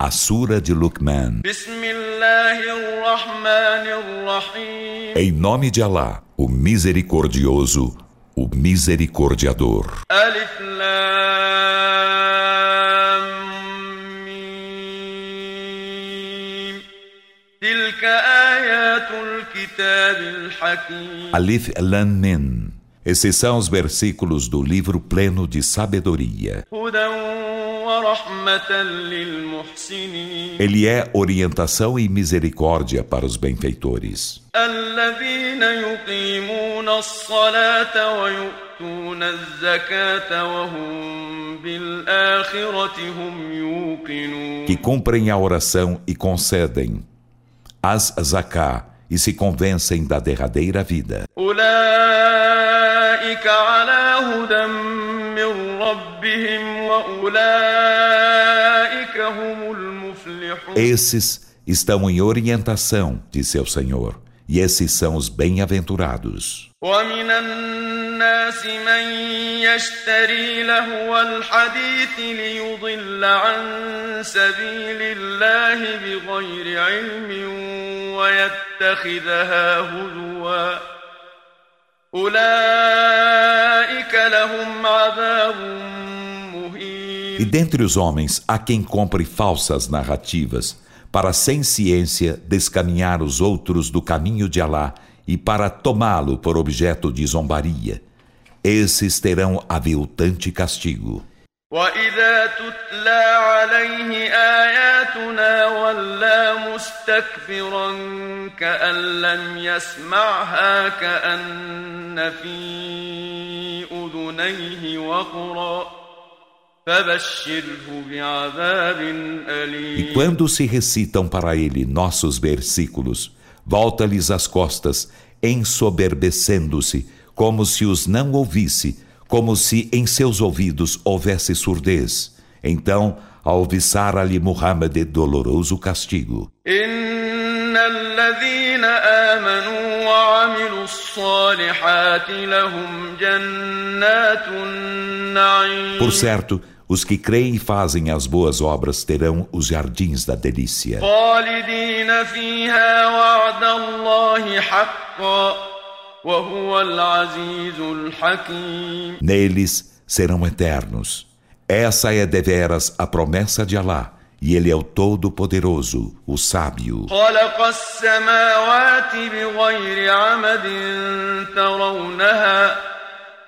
A Sura de Luqman. Em nome de Alá, o Misericordioso, o Misericordiador. Alif Lam Mim. Alif Lam Mim. Esses são os versículos do livro pleno de sabedoria. Ele é orientação e misericórdia para os benfeitores. Que cumprem a oração e concedem as zaká e se convencem da derradeira vida. Esses estão em orientação de seu Senhor, e esses são os bem-aventurados. ومن الناس من يشتري لهو الحديث ليضل عن سبيل الله بغير علم ويتخذها هزوا أولئك لهم عذاب E dentre os homens há quem compre falsas narrativas para sem ciência descaminhar os outros do caminho de Alá e para tomá-lo por objeto de zombaria. Esses terão aviltante castigo. وإذا تتلى عليه آياتنا ولى مستكبرا كأن لم يسمعها كأن في أذنيه وقرا فبشره بعذاب أليم e quando se recitam para ele nossos versículos, volta-lhes as costas, ensoberbecendo-se, como se os não ouvisse, como se em seus ouvidos houvesse surdez. Então, alviçara-lhe Muhammad doloroso castigo. Por certo, os que creem e fazem as boas obras terão os jardins da delícia. Neles serão eternos. Essa é deveras a promessa de Alá. E Ele é o Todo-Poderoso, o Sábio.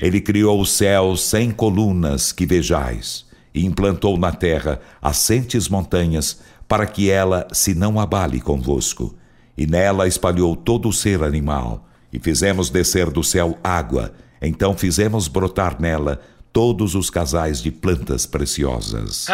Ele criou os céus sem colunas que vejais, e implantou na terra assentes montanhas, para que ela se não abale convosco. E nela espalhou todo o ser animal, e fizemos descer do céu água, então fizemos brotar nela todos os casais de plantas preciosas.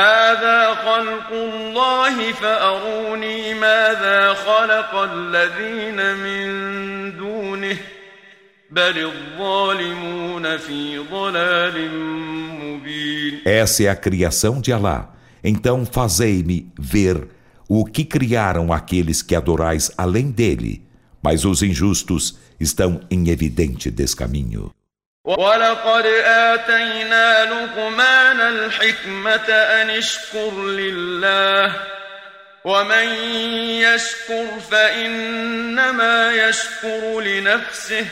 Essa é a criação de Alá. Então fazei-me ver o que criaram aqueles que adorais além dele, mas os injustos estão em evidente descaminho. ولقد آتينا لقمان الحكمة أن اشكر لله ومن يشكر فإنما يشكر لنفسه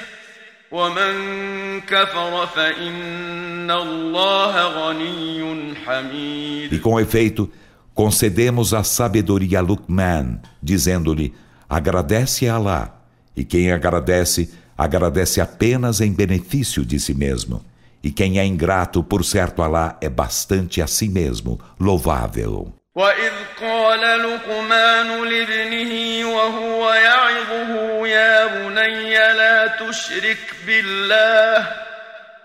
e com efeito, concedemos a sabedoria a Luqman, dizendo-lhe: agradece a Allah. E quem agradece, agradece apenas em benefício de si mesmo. E quem é ingrato, por certo, Allah é bastante a si mesmo, louvável. وإذ قال لقمان لابنه وهو يعظه يا بني لا تشرك بالله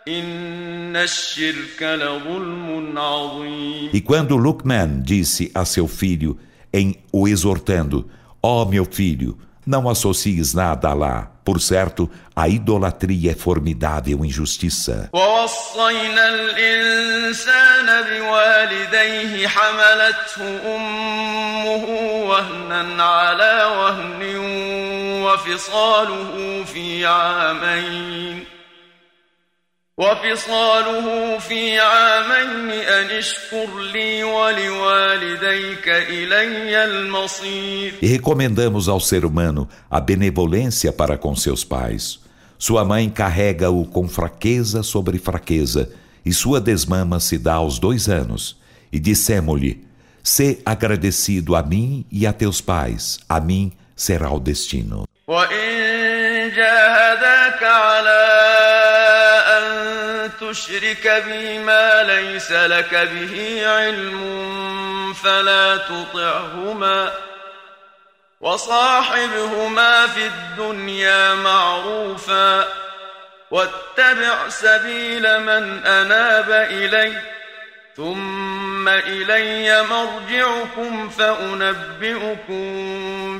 إن الشرك لظلم عظيم E quando Luqman disse a seu filho, em o exortando, Ó oh, meu filho, não associes nada a Allah. Por certo, a idolatria é formidável injustiça. وفصاله في عامين وفصاله في عامين أن اشكر لي ولوالديك إلي المصير E recomendamos ao ser humano a benevolência para com seus pais. Sua mãe carrega-o com fraqueza sobre fraqueza, e sua desmama se dá aos dois anos. E dissemos-lhe: Sê agradecido a mim e a teus pais, a mim será o destino. وإن جاهداك على تشرك بي ما ليس لك به علم فلا تطعهما وصاحبهما في الدنيا معروفا واتبع سبيل من أناب إليّ ثم إلي مرجعكم فأنبئكم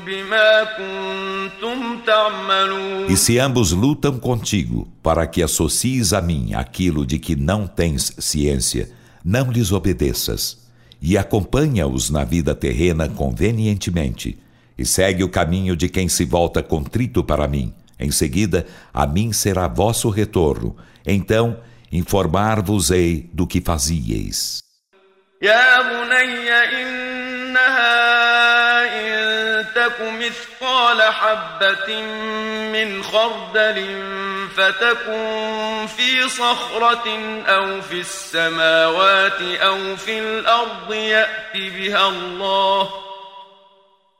بما كنتم تعملون E se ambos lutam contigo para que associes a mim aquilo de que não tens ciência, não lhes obedeças. E acompanha-os na vida terrena convenientemente. E segue o caminho de quem se volta contrito para mim. Em seguida, a mim será vosso retorno. Então, informar-vos-ei do que fazieis. يا بني إنها إن تك مثقال حبة من خردل فتكن في صخرة أو في السماوات أو في الأرض يأت بها الله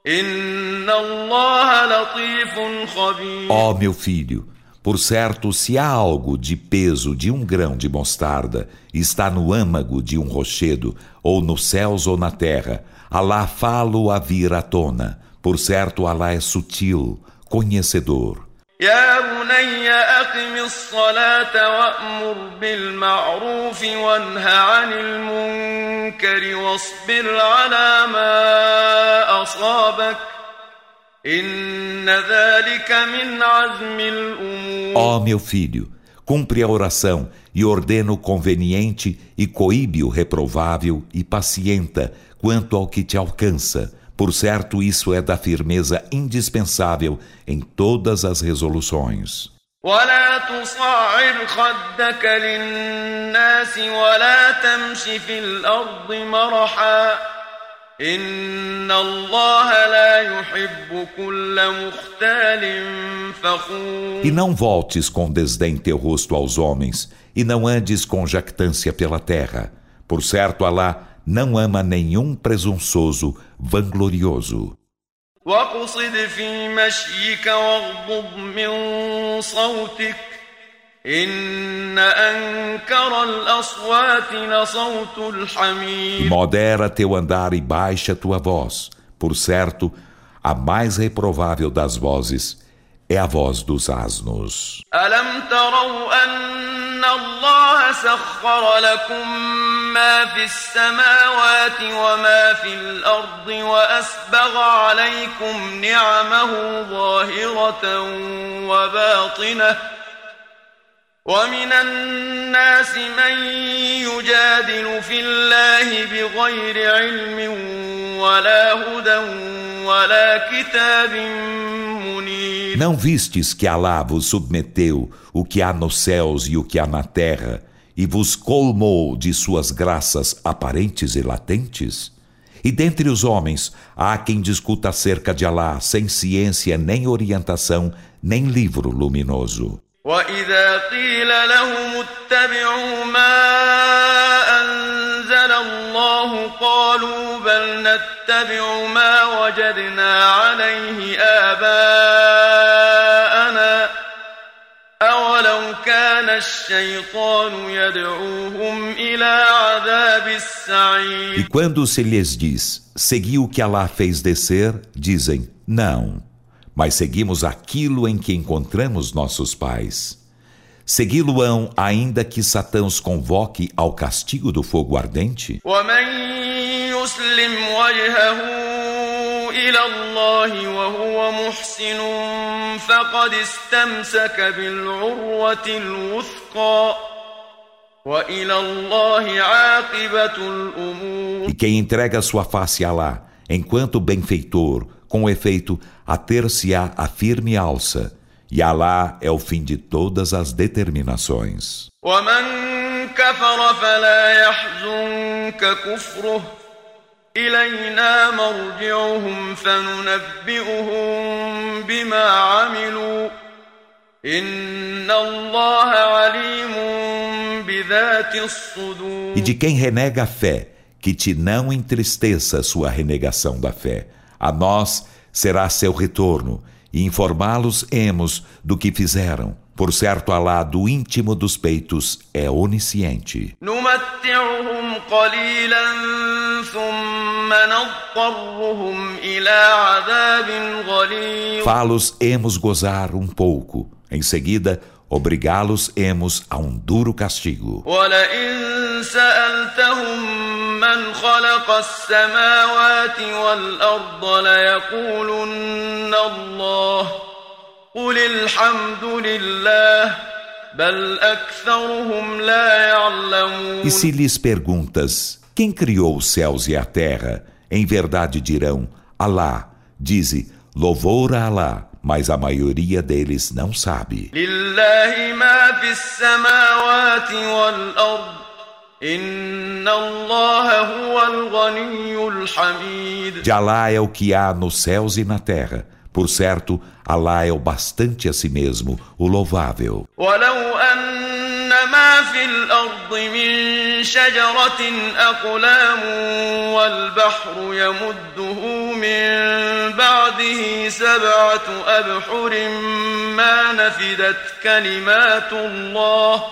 إن الله لطيف خبير Ó oh, meu filho, Por certo, se há algo de peso de um grão de mostarda, está no âmago de um rochedo, ou nos céus ou na terra, Alá falo a vir à tona. Por certo, Alá é sutil, conhecedor. يا بني أقم الصلاة وأمر بالمعروف وانه عن المنكر واصبر على ما أصابك Ó oh, meu filho, cumpre a oração e ordena o conveniente e coíbe o reprovável e pacienta quanto ao que te alcança. Por certo, isso é da firmeza indispensável em todas as resoluções. ولا تصعر خدك للناس ولا تمش في الأرض مرحا e não voltes com desdém teu rosto aos homens, e não andes com jactância pela terra. Por certo, Alá não ama nenhum presunçoso, vanglorioso. واقصد في مشيك واغضض من صوتك Modera teu andar e baixa tua voz. Por certo, a mais reprovável das vozes é a voz dos asnos. ألم تروا أن الله سخر لكم ما في السماوات وما في الأرض وأسبغ عليكم نعمه ظاهرة وباطنة ومن الناس من يجادل في الله بغير علم ولا هدى ولا كتاب منير Não vistes que Alá vos submeteu o que há nos céus e o que há na terra e vos colmou de suas graças aparentes e latentes? E dentre os homens há quem discuta acerca de Alá sem ciência nem orientação, nem livro luminoso. وإذا قيل لهم اتبعوا ما أنزل الله قالوا بل نتبع ما وجدنا عليه آباءنا أولو كان الشيطان يدعوهم إلى عذاب السعير E quando se lhes diz, segui o que Allah fez descer, dizem, não. mas seguimos aquilo em que encontramos nossos pais. Segui-lo-ão ainda que Satã os convoque ao castigo do fogo ardente? إلى الله وهو محسن فقد استمسك بالعروة الوثقى وإلى الله عاقبة الأمور E quem entrega sua face a Alá, enquanto benfeitor, com efeito, a ter-se-á a firme alça, e Alá é o fim de todas as determinações. ومن كفر فلا يحزنك كفره إلينا مرجعهم فننبئهم بما عملوا إن الله عليم بذات الصدور E de quem renega a fé, que te não entristeça sua renegação da fé. A nós será seu retorno, e informá-los hemos do que fizeram. Por certo, Alá, do íntimo dos peitos, é onisciente. Falos hemos gozar um pouco. Em seguida, obrigá-los hemos a um duro castigo. ولئن سألتهم من خلق السماوات والأرض ليقولن الله قل الحمد لله بل أكثرهم لا يعلمون E se lhes perguntas, quem criou os céus e a terra? Em verdade dirão, Alá. Dize, louvor a Alá, mas a maioria deles não sabe. لله ما في السماوات والأرض إن الله هو الغني الحميد De Alá é o que há nos céus e na terra. Por certo, Alá é o bastante a si mesmo, o louvável. ولو أن ما في الأرض من شجرة أقلام والبحر يمده من بعده سبعة أبحر ما نفدت كلمات الله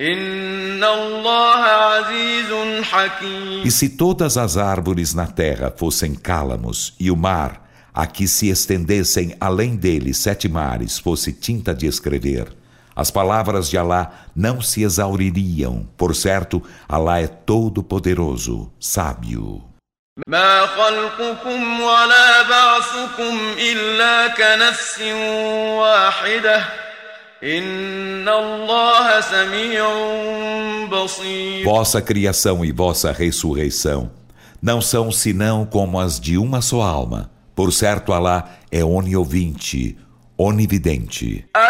إن الله عزيز حكيم E se todas as árvores na terra fossem cálamos e o mar, a que se estendessem além dele sete mares, fosse tinta de escrever, as palavras de Alá não se exauririam. Por certo, Alá é todo-poderoso, sábio. ما خلقكم ولا بعثكم إلا كنفس واحدة إن الله سميع بصير Vossa criação e vossa ressurreição não são senão como as de uma só alma. Por certo, Alá é oniovinte, onividente. ألم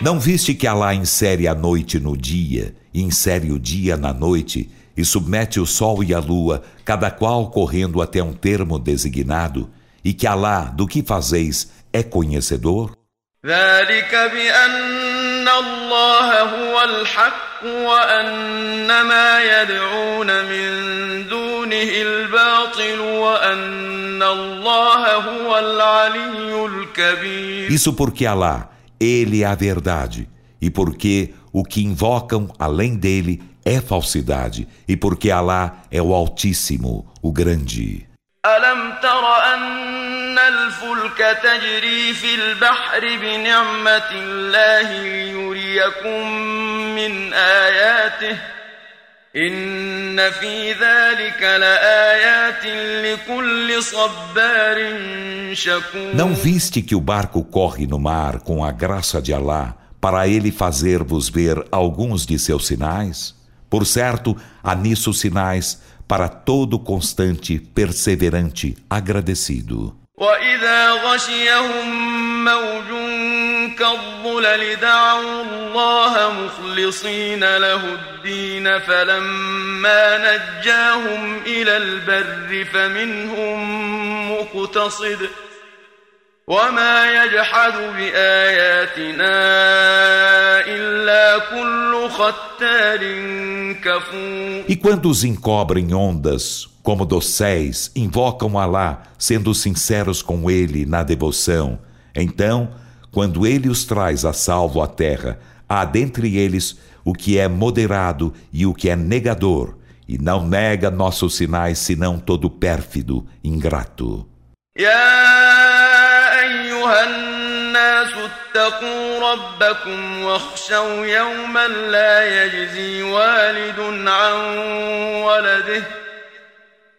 Não viste que Alá insere a noite no dia, e insere o dia na noite, e submete o sol e a lua, cada qual correndo até um termo designado, e que Alá, do que fazeis, é conhecedor? ذلك بأن الله هو الحق وأن ما يدعون من دونه الباطل وأن الله هو العلي الكبير Isso porque Alá, Ele é a verdade, e porque o que invocam além dele é falsidade, e porque Alá é o Altíssimo, o Grande. ألم تر أن الفلك تجري في البحر بنعمة الله ليريكم من آياته إن في ذلك لآيات لكل صبار شكور Não viste que o barco corre no mar com a graça de Alá, para ele fazer-vos ver alguns de seus sinais? Por certo, há nisso sinais para todo constante, perseverante, agradecido. وإذا غشيهم موج كالظلل دعوا الله مخلصين له الدين فلما نجاهم إلى البر فمنهم مقتصد وما يجحد بآياتنا إلا كل E quando os encobrem ondas, como dosséis, invocam Alá, sendo sinceros com ele na devoção, então, quando ele os traz a salvo à terra, há dentre eles o que é moderado e o que é negador, e não nega nossos sinais senão todo pérfido, ingrato. اتقوا ربكم واخشوا يوما لا يجزي والد عن ولده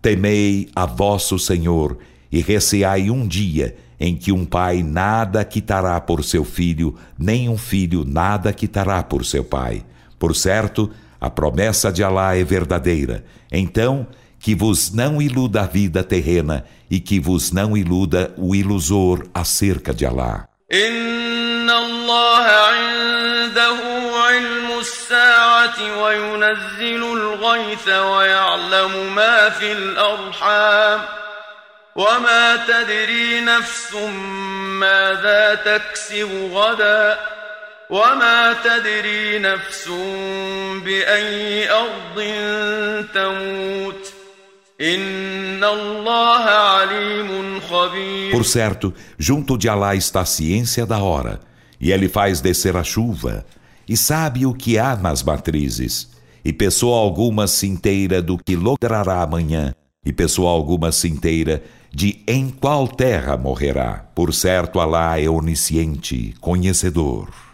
temei a vosso Senhor e receai um dia em que um pai nada quitará por seu filho, nem um filho nada quitará por seu pai. Por certo, a promessa de Alá é verdadeira. Então, que vos não iluda a vida terrena e que vos não iluda o ilusor acerca de Alá. إن الله الساعة وينزل الغيث ويعلم ما في الأرحام وما تدري نفس ماذا تكسب غدا وما تدري نفس بأي أرض تموت Por certo, junto de Alá está a ciência da hora, e ele faz descer a chuva, e sabe o que há nas matrizes. E pessoa alguma se inteira do que logrará amanhã, e pessoa alguma se inteira de em qual terra morrerá. Por certo, Alá é onisciente, conhecedor.